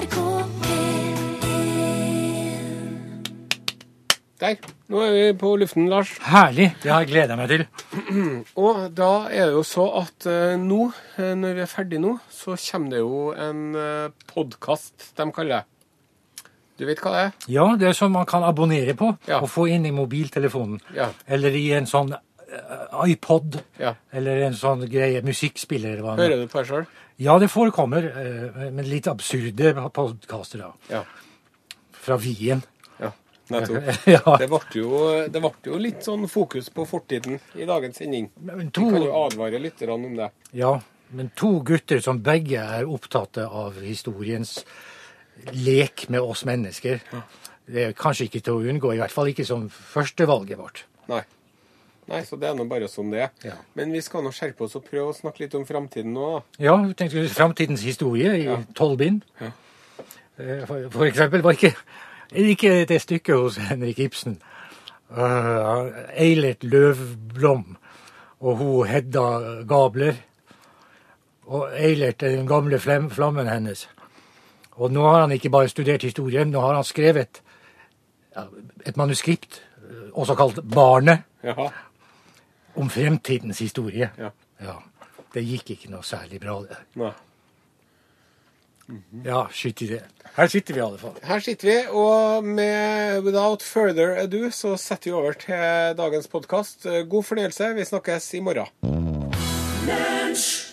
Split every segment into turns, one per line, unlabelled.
NRK P1
Der. Nå er vi på luften, Lars.
Herlig! Det har jeg gleda meg til.
Og da er det jo så at eh, nå, eh, når vi er ferdig nå, så kommer det jo en uh, podkast de kaller det. Du vet hva det er?
Ja, det er sånn man kan abonnere på
Ja.
og få inn i mobiltelefonen.
Ja.
Eller i en sånn eh, iPod.
Ja.
Eller en sånn greie musikkspiller. er.
Hører du på deg sjøl?
Ja, det forekommer, eh, men litt absurde podkaster da.
Ja.
Fra Wien.
ja. Nettopp.
ja.
Det ble, jo, det ble jo litt sånn fokus på fortiden i dagens sending.
Men
Vi kan jo advare lytterne om det.
ja, men to gutter som begge er opptatt av historiens lek med oss mennesker. Det er kanskje ikke til å unngå, i hvert fall ikke som førstevalget vårt.
Nei. Nei, så det er nå bare sånn det er.
Ja.
Men vi skal nå skjerpe oss og prøve å snakke litt om framtiden nå, da.
Ja, vi tenkte framtidens historie i
Ja.
bind.
Ja.
Eh, For, for eksempel var ikke, ikke det stykket hos Henrik Ibsen uh, Eilert Løvblom og hun Hedda Gabler. Og Eilert er den gamle flammen hennes. Og nå har han ikke bare studert historien, nå har han skrevet et manuskript, eh, også kalt Barnet,
Jaha.
Om fremtidens historie.
Ja.
Ja, Det gikk ikke noe særlig bra, det.
Nei.
Ja, skyt i det. Her sitter vi i alle fall.
Her sitter vi, og med without further ado så setter vi over til dagens podkast. God fornøyelse. Vi snakkes i morgen.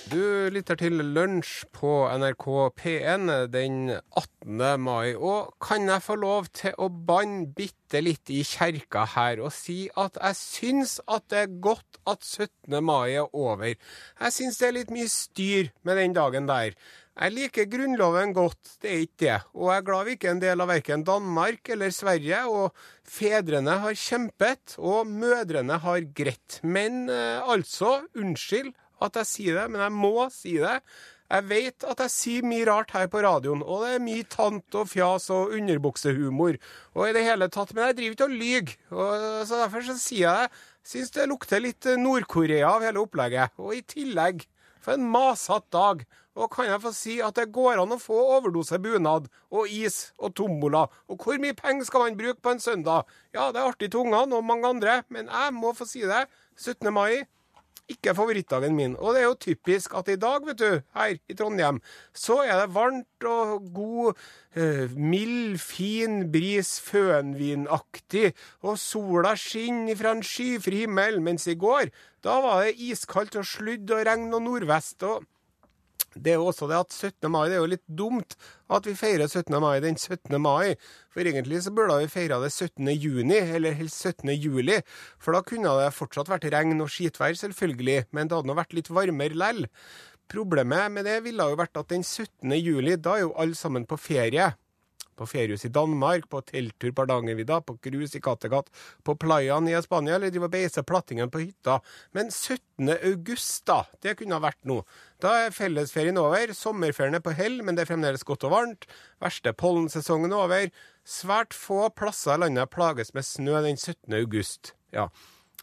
Du lytter til Lunsj på NRK P1 den 18. mai. Og kan jeg få lov til å banne bitte litt i kjerka her og si at jeg syns at det er godt at 17. mai er over. Jeg syns det er litt mye styr med den dagen der. Jeg liker Grunnloven godt, det er ikke det. Og jeg er glad vi ikke er en del av verken Danmark eller Sverige. Og fedrene har kjempet, og mødrene har greit. Men eh, altså, unnskyld at jeg sier det, men jeg må si det. Jeg vet at jeg sier mye rart her på radioen, og det er mye tant og fjas og underbuksehumor. Og i det hele tatt, Men jeg driver ikke og lyver. Så derfor så sier jeg det. Syns det lukter litt Nord-Korea av hele opplegget. Og i tillegg, for en masete dag. Og kan jeg få si at det går an å få overdose bunad og is og tombola? Og hvor mye penger skal man bruke på en søndag? Ja, det er artig til ungene og mange andre, men jeg må få si det. 17. mai ikke favorittdagen min. Og det er jo typisk at i dag, vet du, her i Trondheim, så er det varmt og god, eh, mild, fin bris, fønvinaktig, og sola skinner fra en skyfri himmel, mens i går, da var det iskaldt og sludd og regn og nordvest. og det er jo også det at 17. mai det er jo litt dumt at vi feirer 17. mai den 17. mai. For egentlig så burde vi feira det 17. juni, eller helst 17. juli. For da kunne det fortsatt vært regn og skitvær, selvfølgelig, men det hadde nå vært litt varmere lell. Problemet med det ville jo vært at den 17. juli, da er jo alle sammen på ferie. På feriehus i Danmark, på telttur på Hardangervidda, på cruise i Kattegat, på playaen i Spania, eller drive og beise plattingen på hytta. Men 17. august, da, det kunne ha vært noe. Da er fellesferien over, sommerferien er på hell, men det er fremdeles godt og varmt. Verste pollensesongen over. Svært få plasser i landet plages med snø den 17. august. Ja.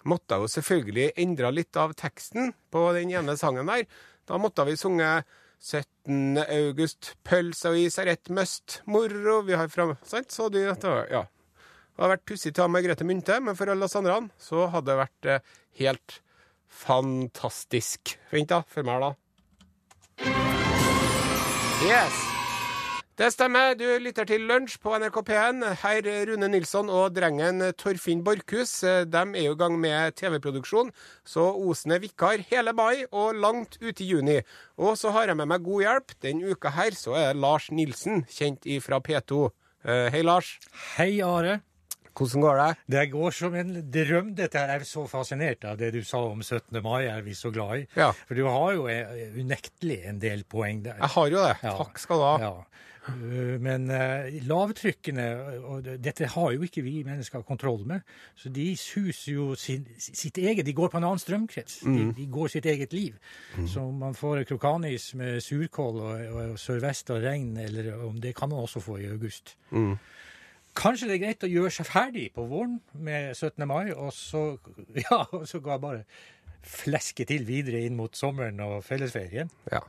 Måtte jo selvfølgelig endra litt av teksten på den ene sangen der. Da måtte vi sunge 17. august, pølse og is er ett must, moro vi har fram... Sant? Så de, ja. Det hadde vært pussig til å ha Margrethe Munthe, men for alle oss andre så hadde det vært eh, helt fantastisk. Vent, da. Med her, da. Yes. Det stemmer. Du lytter til Lunsj på NRK P1. Herr Rune Nilsson og drengen Torfinn Borchhus de er jo i gang med TV-produksjon, så Osen er vikar hele mai og langt ut i juni. Og så har jeg med meg god hjelp. Den uka her så er Lars Nilsen, kjent ifra P2. Eh, Hei, Lars.
Hei, Are.
Hvordan går det?
Det går som en drøm. Dette her er så fascinert av det du sa om 17. mai, er vi så glad i.
Ja.
For du har jo eh, unektelig en del poeng der.
Jeg har jo det.
Ja.
Takk skal du ha.
Ja. Uh, Men uh, lavtrykkene, og dette har jo ikke vi mennesker kontroll med, så de suser jo sin, sitt eget De går på en annen strømkrets. De, de går sitt eget liv. Så om man får krokanis med surkål og, og sørvest og regn, eller om det kan man også få i august. Kanskje det er greit å gjøre seg ferdig på våren med 17. mai, og så, ja, og så går jeg bare fleske til videre inn mot sommeren og fellesferien.
Ja.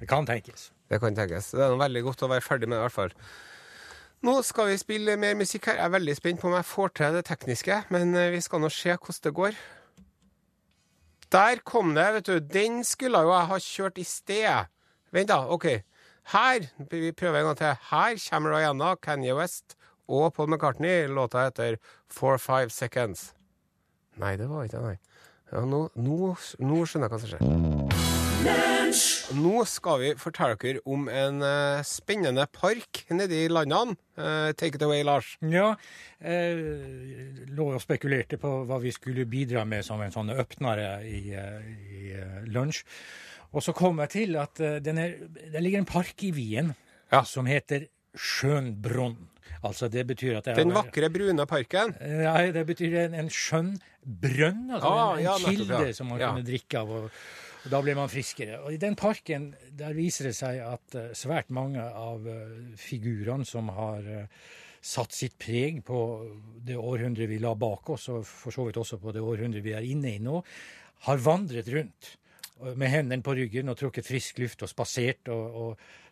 Det kan tenkes.
Det kan tenkes. Det er noe veldig godt å være ferdig med i hvert fall. Nå skal vi spille mer musikk her. Jeg er veldig spent på om jeg får til det tekniske, men eh, vi skal nå se hvordan det går. Der kom det, vet du. Den skulle jo jeg ha kjørt i sted. Vent, da. OK. Her Vi prøver en gang til. Her kommer Rihanna, Kanye West og Paul McCartney. Låta heter Four Five Seconds. Nei, det var ikke det, nei. Ja, nå, nå, nå skjønner jeg hva som skjer. Nå skal vi fortelle dere om en uh, spennende park nede i landene. Uh, take it away, Lars.
Ja, jeg lå og spekulerte på hva vi skulle bidra med som en sånn åpnere i, uh, i lunsj. Og så kom jeg til at uh, det ligger en park i Wien ja. som heter Schönbrunn. Altså det betyr at det
Den vakre, brune parken?
Ja, det betyr en, en skjønn brønn. Altså ah, en, en ja, kilde ja. som man kunne drikke av. og Da blir man friskere. Og I den parken der viser det seg at uh, svært mange av uh, figurene som har uh, satt sitt preg på det århundret vi la bak oss, og for så vidt også på det århundret vi er inne i nå, har vandret rundt med hendene på ryggen og trukket frisk luft og spasert og, og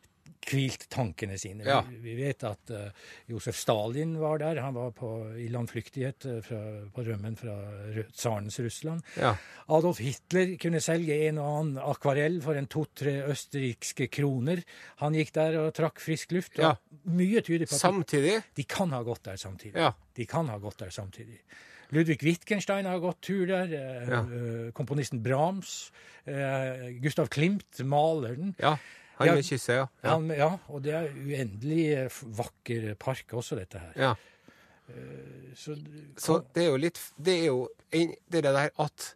hvilt tankene sine. Ja. Vi, vi, vet at uh, Josef Stalin var der. Han var på, i landflyktighet fra, på rømmen fra tsarens Russland. Ja. Adolf Hitler kunne selge en og annen akvarell for en to-tre østerrikske kroner. Han gikk der og trakk frisk luft. Ja. Mye tyder på
at samtidig?
de kan ha gått der samtidig. De kan ha gått der samtidig. Ludvig Wittgenstein har gått tur der. Ja. komponisten Brahms. Gustav Klimt, maleren.
Ja. Han med kysset, ja.
Ja. Han, ja. Og det er uendelig eh, vakker park også, dette her.
Ja. Uh, så, så, det er jo litt Det er jo det der at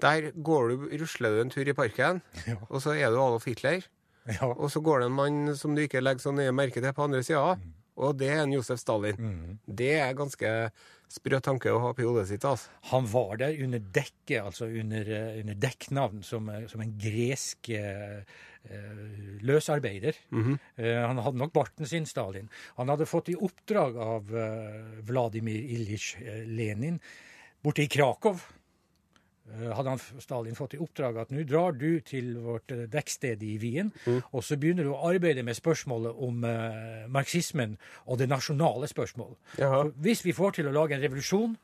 der går du, rusler du en tur i parken, ja. og så er du Adolf Hitler. Ja. Og så går det en mann som du ikke legger så nøye merke til på andre sida, mm. og det er en Josef Stalin. Mm. Det er ganske sprø tanke å ha på hodet sitt. altså.
Han var der under dekke, altså under, eh, under dekknavn, som, som en gresk eh, Eh, løsarbeider. Mm -hmm. Han hadde nok barten sin, Stalin. Han hadde fått i oppdrag av eh, Vladimir Ilyich Lenin borte i Krakow hadde han Stalin fått i oppdrag at nå drar du til vårt dekksted i Wien, mm. og så begynner du å arbeide med spørsmålet om uh, marxismen og det nasjonale spørsmål. Hvis vi får til å lage en revolusjon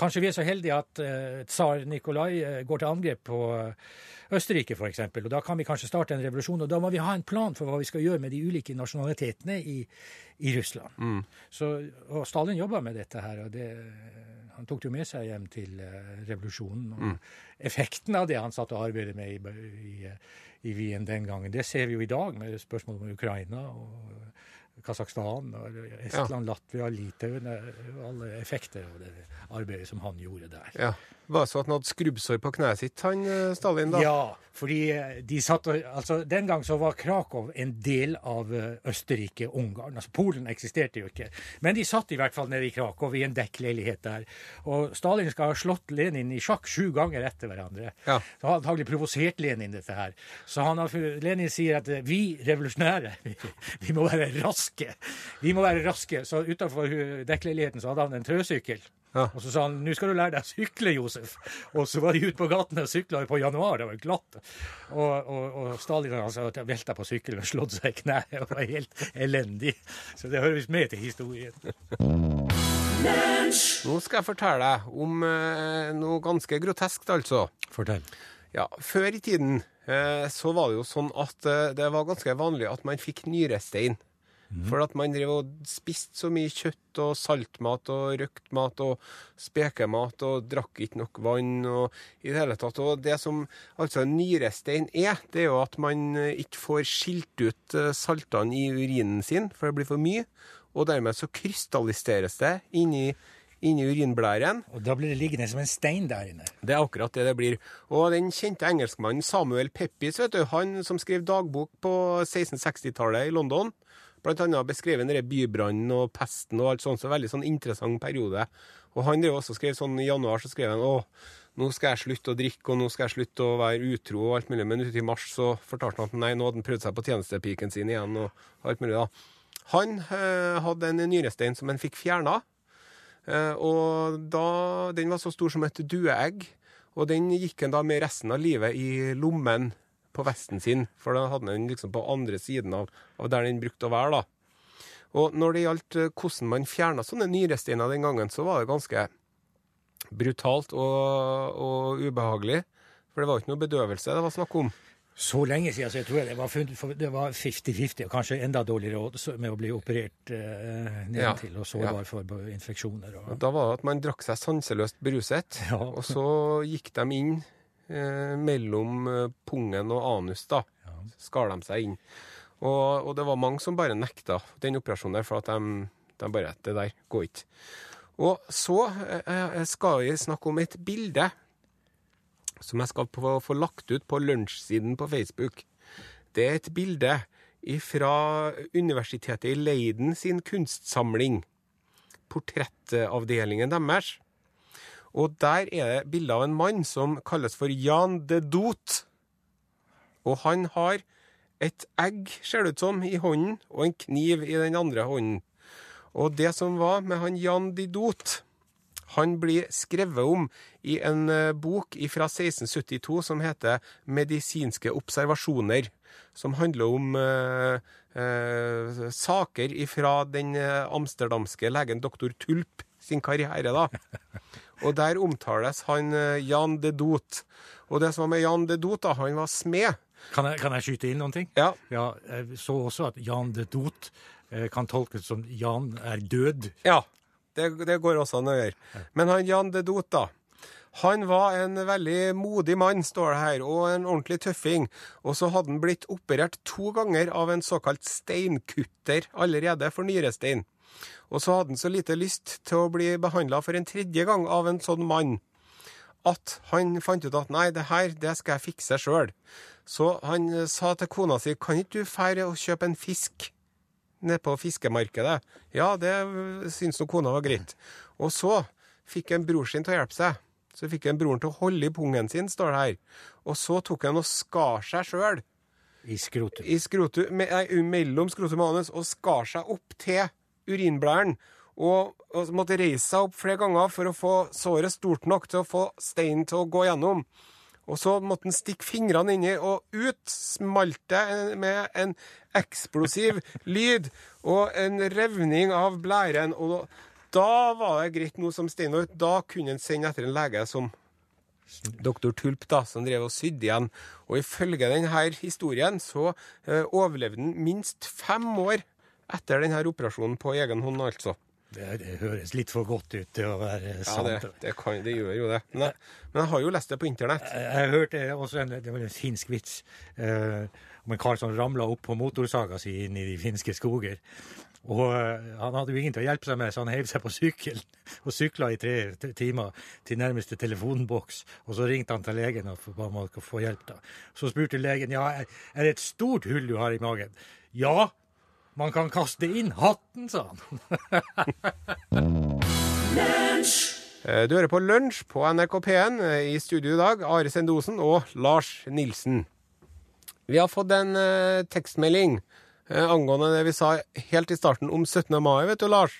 Kanskje vi er så heldige at uh, tsar Nikolai uh, går til angrep på uh, Østerrike f.eks. Og da kan vi kanskje starte en revolusjon. Og da må vi ha en plan for hva vi skal gjøre med de ulike nasjonalitetene i, i Russland. Mm. Så, og Stalin jobber med dette her. og det, Han tok det jo med seg hjem til uh, revolusjonen. Og mm. effekten av det han satt og arbeidet med i, i, i Wien den gangen, det ser vi jo i dag med spørsmål om Ukraina. og Kasakhstan, Estland, ja. Latvia, Litauen. Alle effekter av det arbeidet som han gjorde der.
Ja. Var det så at han hadde skrubbsår på kneet sitt, han eh, Stalin? da?
Ja, fordi eh, de satt altså Den gang så var Krakow en del av eh, Østerrike-Ungarn. Altså Polen eksisterte jo ikke. Men de satt i hvert fall nede i Krakow i en dekkleilighet der. Og Stalin skal ha slått Lenin i sjakk sju ganger etter hverandre. Ja. Så har antagelig provosert Lenin dette her. Så han har, Lenin sier at vi revolusjonære, vi må være raske. Vi må være raske. Så utafor dekkleiligheten så hadde han en trøsykkel. Ja. Og så sa han nå skal du lære deg å sykle, Josef. Og så var de ute på gatene og sykla på januar, det var glatt. Og, og, og Stalin jeg velta på sykkelen og slått seg i kneet og var helt elendig. Så det hører visst med til historien.
Nå skal jeg fortelle deg om eh, noe ganske groteskt, altså.
Fortell.
Ja, Før i tiden eh, så var det jo sånn at eh, det var ganske vanlig at man fikk nyrestein. Mm. For at man driver og spiste så mye kjøtt og saltmat og røkt mat og spekemat og drakk ikke nok vann og i det hele tatt. Og det som altså nyrestein er, det er jo at man ikke får skilt ut eh, saltene i urinen sin, for det blir for mye. Og dermed så krystalliseres det inni inni urinblæren.
Og da blir det liggende som en stein der inne?
Det er akkurat det det blir. Og den kjente engelskmannen Samuel Peppis, vet du, han som skrev dagbok på 1660-tallet i London, Blant annet beskrevet denne bybrannen og pesten og alt sånt. Så veldig sånn interessant periode. Og han drev også skrev sånn i januar, så skrev han å, nå skal jeg slutte å drikke, og nå skal jeg slutte å være utro og alt mulig. Men ute i mars så fortalte han at nei, nå hadde han prøvd seg på tjenestepiken sin igjen og alt mulig, da. Han eh, hadde en nyrestein som han fikk fjerna. Eh, og Den var så stor som et dueegg. Og den gikk han da med resten av livet i lommen på vesten sin, for da hadde den liksom på andre siden av, av der den brukte å være. da. Og når det gjaldt eh, hvordan man fjerna sånne nyresteiner den gangen, så var det ganske brutalt og, og ubehagelig. For det var ikke noe bedøvelse det var snakk om.
Så lenge siden så jeg tror det var funnet- det 50-50, og kanskje enda dårligere med å bli operert eh, nedentil og sårbar for infeksjoner.
Og, da var det at man drakk seg sanseløst beruset,
Ja.
og så gikk de inn eh, mellom eh, pungen og anus, da.
Ja.
Skar de seg inn. Og, og det var mange som bare nekta den operasjonen der, for at de, de bare Det der går ikke. Og så eh, skal jeg snakke om et bilde som jeg skal få, få lagt ut på lunsjsiden på Facebook. Det er et bilde fra Universitetet i Leiden sin kunstsamling. Portrettavdelingen deres. Og der er det bilde av en mann som kalles for Jan de Dot. Og han har et egg, ser det ut som, i hånden, og en kniv i den andre hånden. Og det som var med han Jan de Dot, han blir skrevet om i en eh, bok fra 1672 som heter 'Medisinske observasjoner', som handler om eh, eh, saker fra den eh, amsterdamske legen doktor Tulp sin karriere, da. Og der omtales han eh, Jan de Dot. Og det som var med Jan de Dot, da, han var smed.
kan, jeg, kan jeg skyte inn noen ting?
Ja,
Ja, Jeg så også at Jan de Dot kan tolkes som Jan er død.
Ja, det, det går også an å gjøre. Men han Jan de Dot, da. Han var en veldig modig mann, står det her, og en ordentlig tøffing. Og så hadde han blitt operert to ganger av en såkalt steinkutter allerede for nyrestein. Og så hadde han så lite lyst til å bli behandla for en tredje gang av en sånn mann at han fant ut at nei, det her det skal jeg fikse sjøl. Så han sa til kona si kan ikke du fære og kjøpe en fisk nede på fiskemarkedet. Ja, det syntes nok kona var greit. Og så fikk en bror sin til å hjelpe seg. Så fikk en broren til å holde i pungen sin, står det her. Og så tok han og skar seg sjøl
I skrotum.
i skrotum, me, nei, mellom skrotum og anus og skar seg opp til urinblæren. Og, og måtte reise seg opp flere ganger for å få såret stort nok til å få steinen til å gå gjennom. Og så måtte han stikke fingrene inni, og ut smalt det med en eksplosiv lyd og en revning av blæren. Og da var det greit, noe som Steinar. Da kunne han sende etter en lege som doktor Tulp, da, som drev og sydde igjen. Og ifølge denne historien så eh, overlevde han minst fem år etter denne operasjonen på egen hånd, altså.
Det, det høres litt for godt ut til å være
Ja,
sant.
det, det, kan, det gjør jo det. Men jeg, men jeg har jo lest det på internett.
Jeg, jeg hørte også en, det var en finsk vits eh, om en kar som ramla opp på motorsaga si inn i de finske skoger. Og eh, han hadde jo ingen til å hjelpe seg med, så han heiv seg på sykkelen og sykla i tre timer til nærmeste telefonboks. Og så ringte han til legen og ba om å få hjelp. da. Så spurte legen ja, er det et stort hull du har i magen. Ja, man kan kaste inn hatten, sa han.
Eh, Du hører på Lunsj på NRK P1 eh, i studio i dag. Are Sendosen og Lars Nilsen. Vi har fått en uh, tekstmelding uh, angående det vi sa helt i starten om 17. mai, vet du, Lars.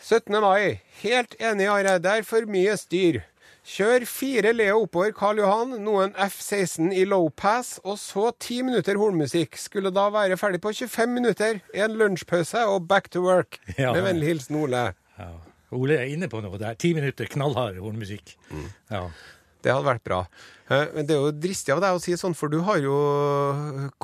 17. mai. Helt enig, Are. Det er for mye styr. Kjør fire Leo oppover Karl Johan, noen F-16 i low pass, og så ti minutter hornmusikk. Skulle da være ferdig på 25 minutter. En lunsjpause og back to work.
Ja.
Med vennlig hilsen Ole.
Ja. Ole er inne på noe der. Ti minutter knallhard hornmusikk. Ja.
Det hadde vært bra. Eh, Men det er jo dristig av deg å si sånn, for du har jo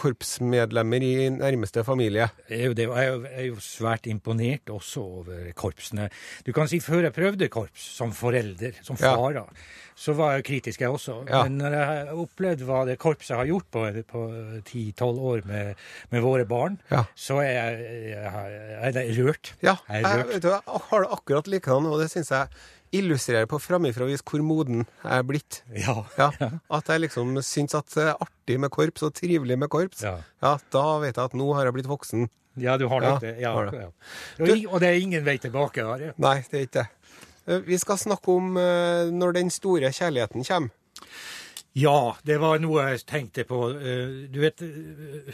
korpsmedlemmer i nærmeste familie.
Jeg er, jo jeg jeg svært imponert også over korpsene. Du kan si før jeg prøvde korps som forelder, som
Ja.
far, da, så var jeg kritisk, jeg også.
Ja.
Men når jeg har opplevd hva det korpset har gjort på, på 10-12 år med, med våre barn,
Ja.
så er jeg, jeg, jeg er rørt.
Ja,
Jeg er
jeg,
rørt.
vet du, jeg har det akkurat likedan, og det syns jeg illustrerer på framifrå vis hvor moden jeg er blitt.
Ja.
Ja, At jeg liksom syns at det er artig med korps, og trivelig med korps.
Ja.
Ja, Da vet jeg at nå har jeg blitt voksen.
Ja, du har nok det. Ja,
har det.
Og, det er ingen vei tilbake. Are.
Nei, det er ikke det. Eh, Vi skal snakke om eh, når den store kjærligheten kommer.
Ja, det var noe jeg tenkte på. Eh, du vet, eh,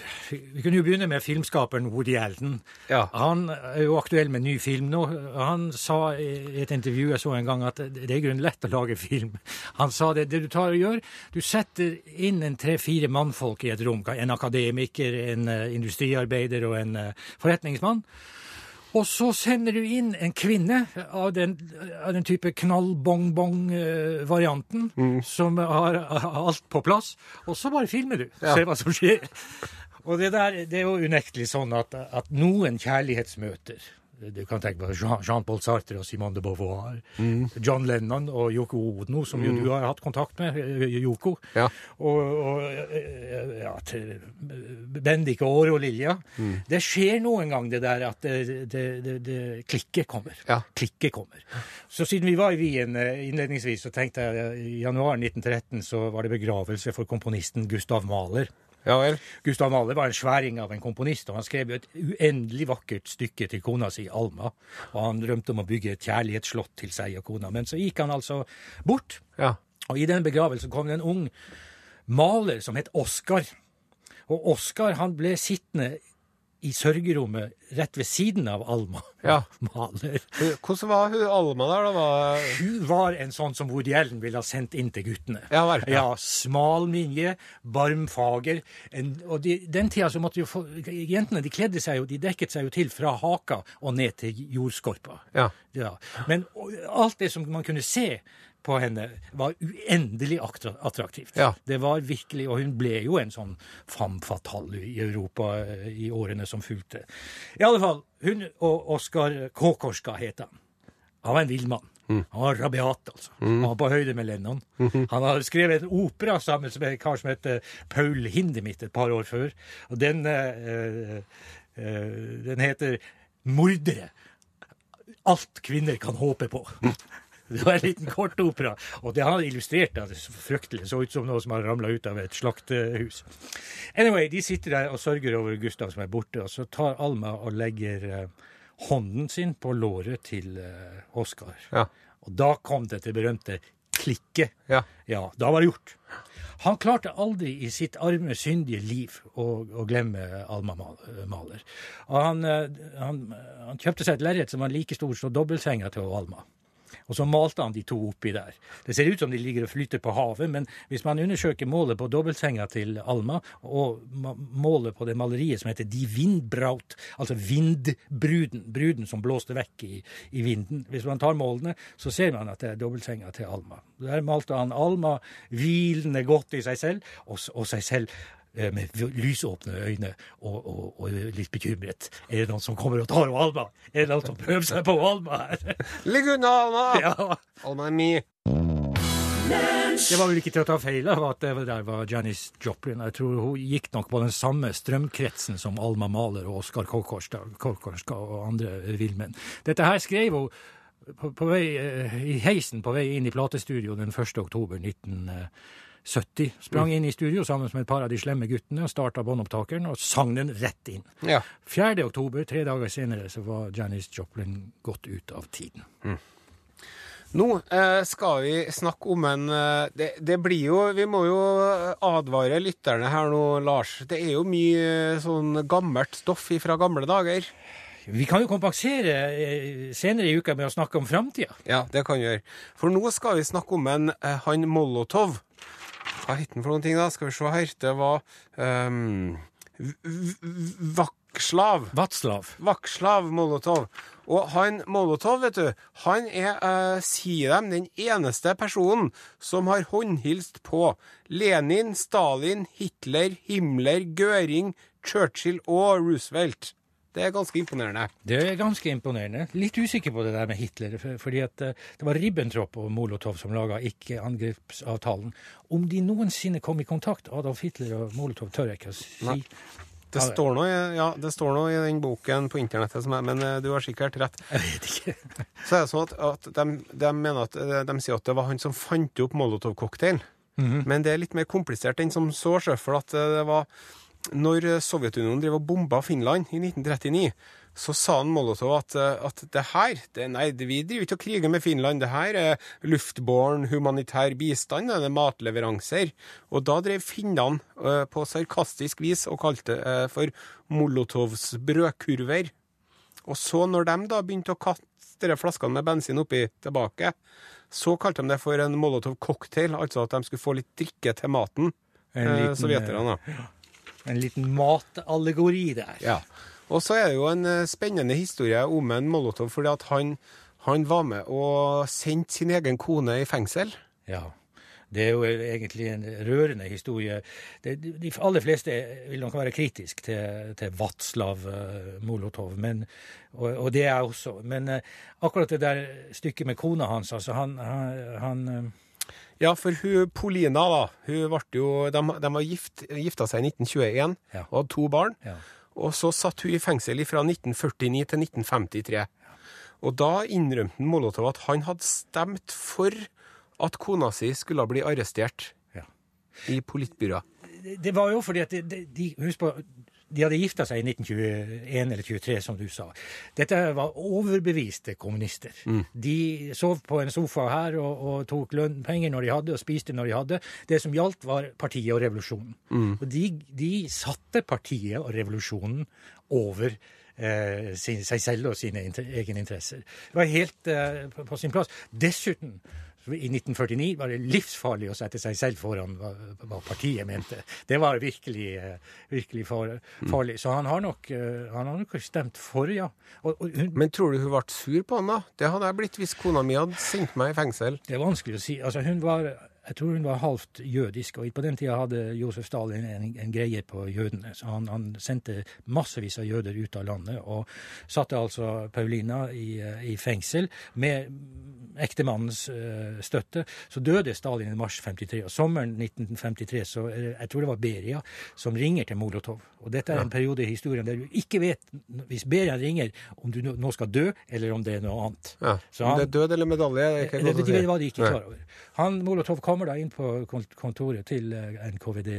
Vi kunne jo begynne med filmskaperen Woody Elden.
Ja.
Han er jo aktuell med ny film nå. Han sa i et intervju jeg så en gang, at det er i grunnen lett å lage film. Han sa det, det du tar og gjør, du setter inn en tre-fire mannfolk i et rom. En akademiker, en eh, industriarbeider og en forretningsmann. Og så sender du inn en kvinne av den, av den type knall-bong-bong-varianten, mm. som har, alt på plass. Og så bare filmer du. Ja. Ser hva som skjer. Og det, der, det er jo unektelig sånn at, at noen kjærlighetsmøter du kan tenke på Jean-Paul Sartre og Simone de Beauvoir. Mm. John Lennon og Yoko Odno, som jo mm. du har hatt kontakt med. Eh, Yoko.
Ja.
Og, og eh, ja, Bendik og Lilja. Mm. Det skjer noen gang det der at det, det, det, det klikket kommer.
Ja.
Klikket kommer. Så siden vi var i Wien eh, innledningsvis, så tenkte jeg i januar 1913 så var det begravelse for komponisten Gustav Mahler.
Ja vel.
Gustav Mahler var en sværing av en komponist, og han skrev jo et uendelig vakkert stykke til kona si, Alma. Og han drømte om å bygge et kjærlighetsslott til seg og kona. Men så gikk han altså bort.
Ja.
Og i den begravelsen kom det en ung maler som het Oskar. Og Oskar han ble sittende i sørgerommet rett ved siden av Alma.
Ja.
Maler.
Hvordan var hun Alma der, da? Var...
Hun var en sånn som Woody Allen ville ha sendt inn til guttene.
Ja, var,
ja. ja Smalminje, barmfager. En, og de, den tida så måtte jo få, Jentene de kledde seg jo, de dekket seg jo til fra haka og ned til jordskorpa.
Ja.
ja. Men alt det som man kunne se på henne var uendelig attraktivt.
Ja.
Det var virkelig, Og hun ble jo en sånn femme fatale i Europa eh, i årene som fulgte. I alle fall, hun og Oskar Kåkorska het han. Han var en villmann. Mm. Han var rabiat, altså. Mm. Han var på høyde med Lennon. Mm -hmm. Han har skrevet en opera sammen med en kar som heter Paul Hindemith et par år før. Og den, uh, uh, den heter 'Mordere'. Alt kvinner kan håpe på. Det var en liten kort opera. og det har illustrert det så fryktelig. Så ut som noe som har ramla ut av et slaktehus. Anyway, de sitter der og sørger over Gustav som er borte, og så tar Alma og legger uh, hånden sin på låret til uh, Oskar.
Ja.
Og da kom det til berømte klikket.
Ja.
ja. Da var det gjort. Han klarte aldri i sitt arme, syndige liv å, å glemme Alma Maler. Og han, uh, han, han kjøpte seg et lerret som var like stort som dobbeltsenga til Alma. Og så malte han de to oppi der. Det ser ut som de ligger og flyter på havet, men hvis man undersøker målet på dobbeltsenga til Alma, og målet på det maleriet som heter Die Windbraut, altså vindbruden, bruden som blåste vekk i, i vinden Hvis man tar målene, så ser man at det er dobbeltsenga til Alma. Der malte han Alma hvilende godt i seg selv, og, og seg selv med lysåpne øyne og, og, og, litt bekymret. Er det noen som kommer og tar Alma? Er det noen som prøver seg på Alma her?
Ligg unna, Alma!
Ja.
Alma er mi.
Det var vel ikke til å ta feil av at det der var Janis Joplin. Jeg tror hun gikk nok på den samme strømkretsen som Alma Maler og Oskar Korkorska og andre villmenn. Dette her skrev hun på, på vei, eh, i heisen på vei inn i platestudio den 1. oktober 1990. 70. Sprang inn i studio sammen med et par av de slemme guttene og starta båndopptakeren og sang den rett inn.
Ja.
4. oktober, tre dager senere, så var Janis Joplin gått ut av tiden. Mm.
Nå eh, skal vi snakke om en eh, det, det, blir jo Vi må jo advare lytterne her nå, Lars. Det er jo mye eh, sånn gammelt stoff fra gamle dager.
Vi kan jo kompensere eh, senere i uka med å snakke om framtida.
Ja, det kan vi gjøre. For nå skal vi snakke om en han Molotov. Hva het den for noen ting, da? Skal vi se her. Det var um, Vakslav.
Vatslav.
Vakslav Molotov. Og han Molotov, vet du, han er, uh, sier dem, den eneste personen som har håndhilst på Lenin, Stalin, Hitler, Himmler, Göring, Churchill og Roosevelt. Det er ganske imponerende.
Det er ganske imponerende. Litt usikker på det der med Hitler. fordi at eh, det var Ribbentrop og Molotov som laga ikke-angrepsavtalen. Om de noensinne kom i kontakt, Adolf Hitler og Molotov, tør jeg ikke å si. Nei.
Det står, noe, ja, det står noe i den boken på internettet, er, men eh, du har sikkert rett.
Jeg vet ikke.
Så er det sånn at, at de, de, mener at eh, de sier at det var han som fant opp molotov-cocktailen. Mm -hmm. Men det er litt mer komplisert enn som så, for at det var når Sovjetunionen drev og bomba Finland i 1939, så sa han Molotov at, at det her det, Nei, vi driver ikke og kriger med Finland. Det her er luftbåren humanitær bistand, det er matleveranser. Og da drev finnene uh, på sarkastisk vis og kalte det uh, for Molotovs brødkurver. Og så, når de da begynte å kaste flaskene med bensin oppi tilbake, så kalte de det for en Molotov cocktail, altså at de skulle få litt drikke til maten, uh, sovjeterne.
En liten matallegori der.
Ja. Og så er det jo en eh, spennende historie om en Molotov, fordi at han, han var med og sendte sin egen kone i fengsel.
Ja. Det er jo egentlig en rørende historie. Det, de aller fleste vil nok være kritisk til, til Vatslav uh, Molotov, men, og, og, det er jeg også. Men uh, akkurat det der stykket med kona hans, altså han, han, han.
Ja, for hun Polina, da, hun ble jo, de, de var gift, gifta seg i 1921 ja. og hadde to barn. Ja. Og så satt hun i fengsel fra 1949 til 1953. Og da innrømte Molotov at han hadde stemt for at kona si skulle bli arrestert ja. i politbyrået.
Det var jo fordi at de, de, Husk på, de hadde gifta seg i 1921 eller 23, som du sa. Dette var overbeviste kommunister. Mm. De sov på en sofa her og, og tok lønnpenger når de hadde, og spiste når de hadde. Det som gjaldt, var partiet og revolusjonen. Mm. Og de, de, satte partiet og revolusjonen over eh, sin, seg selv og sine inter, egne interesser. Det var helt eh, på, på sin plass. Dessuten i 1949 var det livsfarlig å sette seg selv foran hva, hva partiet mente. Det var virkelig, eh, virkelig far, farlig. Så han har, nok, eh, han har nok stemt for, ja.
Og, og hun, Men tror du hun ble sur på han, da? Det hadde jeg blitt hvis kona mi hadde sendt meg i fengsel.
Det er vanskelig å si. Altså, hun var jeg tror hun var halvt jødisk, og på den tida hadde Josef Stalin en, en greie på jødene. Så han, han, sendte massevis av jøder ut av landet, og satte altså Paulina i, i fengsel med ektemannens uh, støtte. Så døde Stalin i mars 53, og sommeren 1953 så jeg tror det var Beria som ringer til Molotov. Og dette er en periode i historien der du ikke vet, hvis Beria ringer, om du nå skal dø, eller om det er noe annet.
Ja, han, det er død eller medalje? Det,
det, det var de ikke klar over. Han, Molotov kom kommer da inn på kontoret til eh, NKVD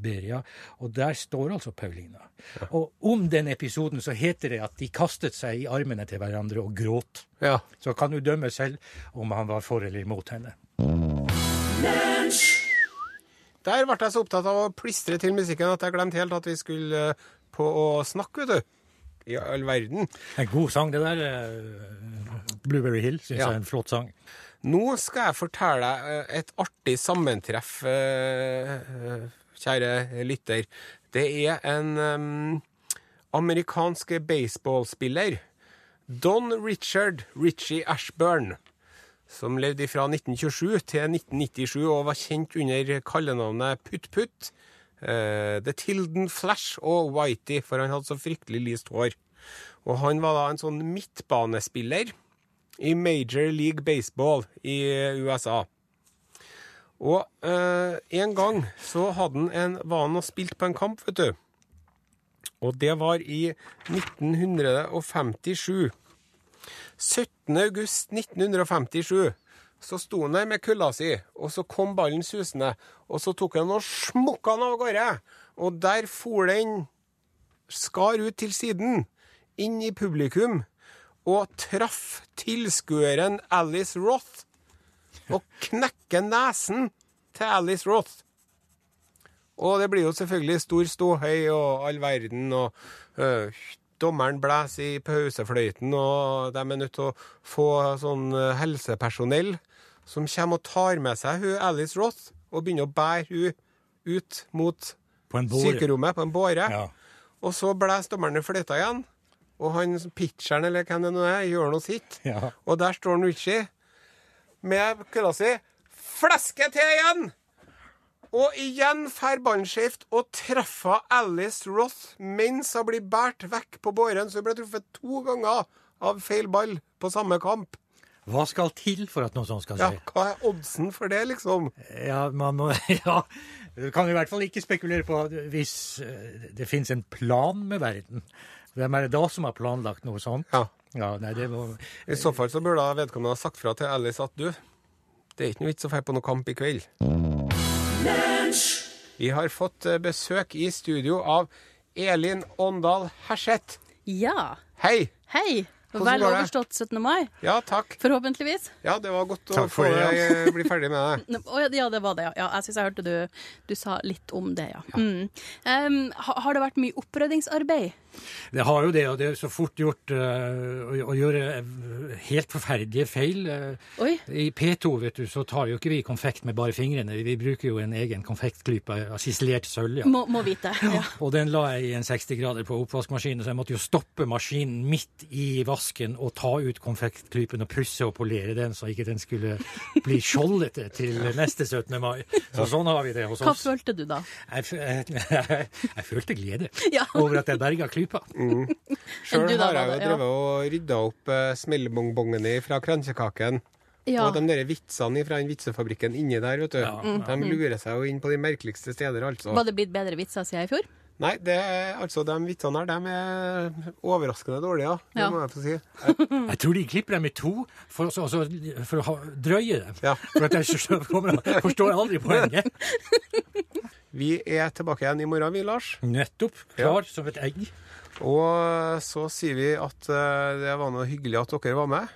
Beria, og der står altså Paulina. Ja. Og om den episoden så heter det at de kastet seg i armene til hverandre og gråt. Ja. Så kan du dømme selv om han var for eller imot henne.
Der ble jeg så opptatt av å plistre til musikken at jeg glemte helt at vi skulle eh, på å snakke, vet du. I all verden.
En god sang, det der. Eh, Blueberry Hill syns ja. jeg er en flott sang.
Nå skal jeg fortelle deg eh, et artig sammentreff, eh, kjære lytter. Det er en um, amerikansk baseballspiller, Don Richard Richie Ashburn, som levde fra 1927 til 1997 og var kjent under kallenavnet Putt-Putt. Uh, The Tilden Flash og Whitey, for han hadde så fryktelig lyst hår. Og han var da en sånn midtbanespiller i Major League Baseball i USA. Og eh, en gang så hadde han en, var han og spilte på en kamp, vet du. Og det var i 1957. 17. august 1957 så sto han der med kulla si, og så kom ballen susende. Og så tok han og smukka den av gårde. Og der for den skar ut til siden, inn i publikum og traff tilskueren Alice Roth og knekker nesen til Alice Roth. Og det blir jo selvfølgelig stor ståhøy og all verden, og øh, dommeren blåser i pausefløyten, og de er nødt til å få sånn øh, helsepersonell som kommer og tar med seg hun Alice Roth og begynner å bære hun ut mot på sykerommet på en båre. Ja. Og så blåser dommeren i fløyta igjen og han pitcheren, eller hvem det nå er, gjør noe sitt. Ja. Og der står Richie med kølla si. Fleske til igjen! Og igjen fer ballen skjevt og treffer Alice Roth mens hun blir båret vekk på båren. Så hun ble truffet to ganger av feil ball på samme kamp.
Hva skal til for at noe sånt skal skje?
Ja, Hva er oddsen for det, liksom?
Ja, man må Ja. Du kan i hvert fall ikke spekulere på hvis eh, det finnes en plan med verden. Hvem er det da som har planlagt noe sånt?
Ja.
ja nei, det må...
I så fall så burde vedkommende ha sagt fra til Alice at du, det er ikke noe vits å dra på noe kamp i kveld. Vi har fått eh, besøk i studio av Elin Åndal Herseth.
Ja.
Hei!
Hei. Vel overstått 17. mai,
Ja, takk.
forhåpentligvis.
Ja, det var godt å få
det, ja.
deg eh, bli ferdig med det.
Ja, ja, det var det, ja. ja jeg syns jeg hørte du, du sa litt om det, ja. Mm. Um, har det vært mye oppryddingsarbeid?
Det har jo det, og det er så fort gjort uh, å, å gjøre eh, helt forferdelige feil.
Oi.
I P2 vet du, så tar jo ikke vi konfekt med bare fingrene. Vi bruker jo en egen konfektklype av sisilert sølv. Ja.
Må, må vite. Ja.
Og den la jeg i en 60 grader på oppvaskmaskinen, så jeg måtte jo stoppe maskinen midt i vasken og ta ut konfektklypen og pusse og polere den, så ikke den skulle bli skjoldete til neste 17. mai. Så sånn har vi det hos oss.
Hva følte du da?
Jeg, jeg, jeg, jeg følte glede
Ja.
over at jeg berga klypa.
Sjøl
Mm. Sjøl
har jeg jo?
Ja.
drevet og rydda opp uh, smellbongbongene fra kransekaken.
Ja.
Og de der vitsene fra den vitsefabrikken inni der, vet du.
Ja.
De lurer seg jo inn på de merkeligste steder, altså.
Var det blitt bedre vitser siden i fjor?
Nei, det altså, de vitsene her, de er overraskende dårlige, ja. Det
Ja.
må jeg få si.
Jeg tror de klipper dem i to for, å- altså, for å ha, drøye dem.
Ja.
For at jeg så- kommer- forstår aldri poenget.
Vi er tilbake igjen i morgen, vi, Lars.
Nettopp. Klar som et egg.
Og så sier vi at eh, det var noe hyggelig at dere var med.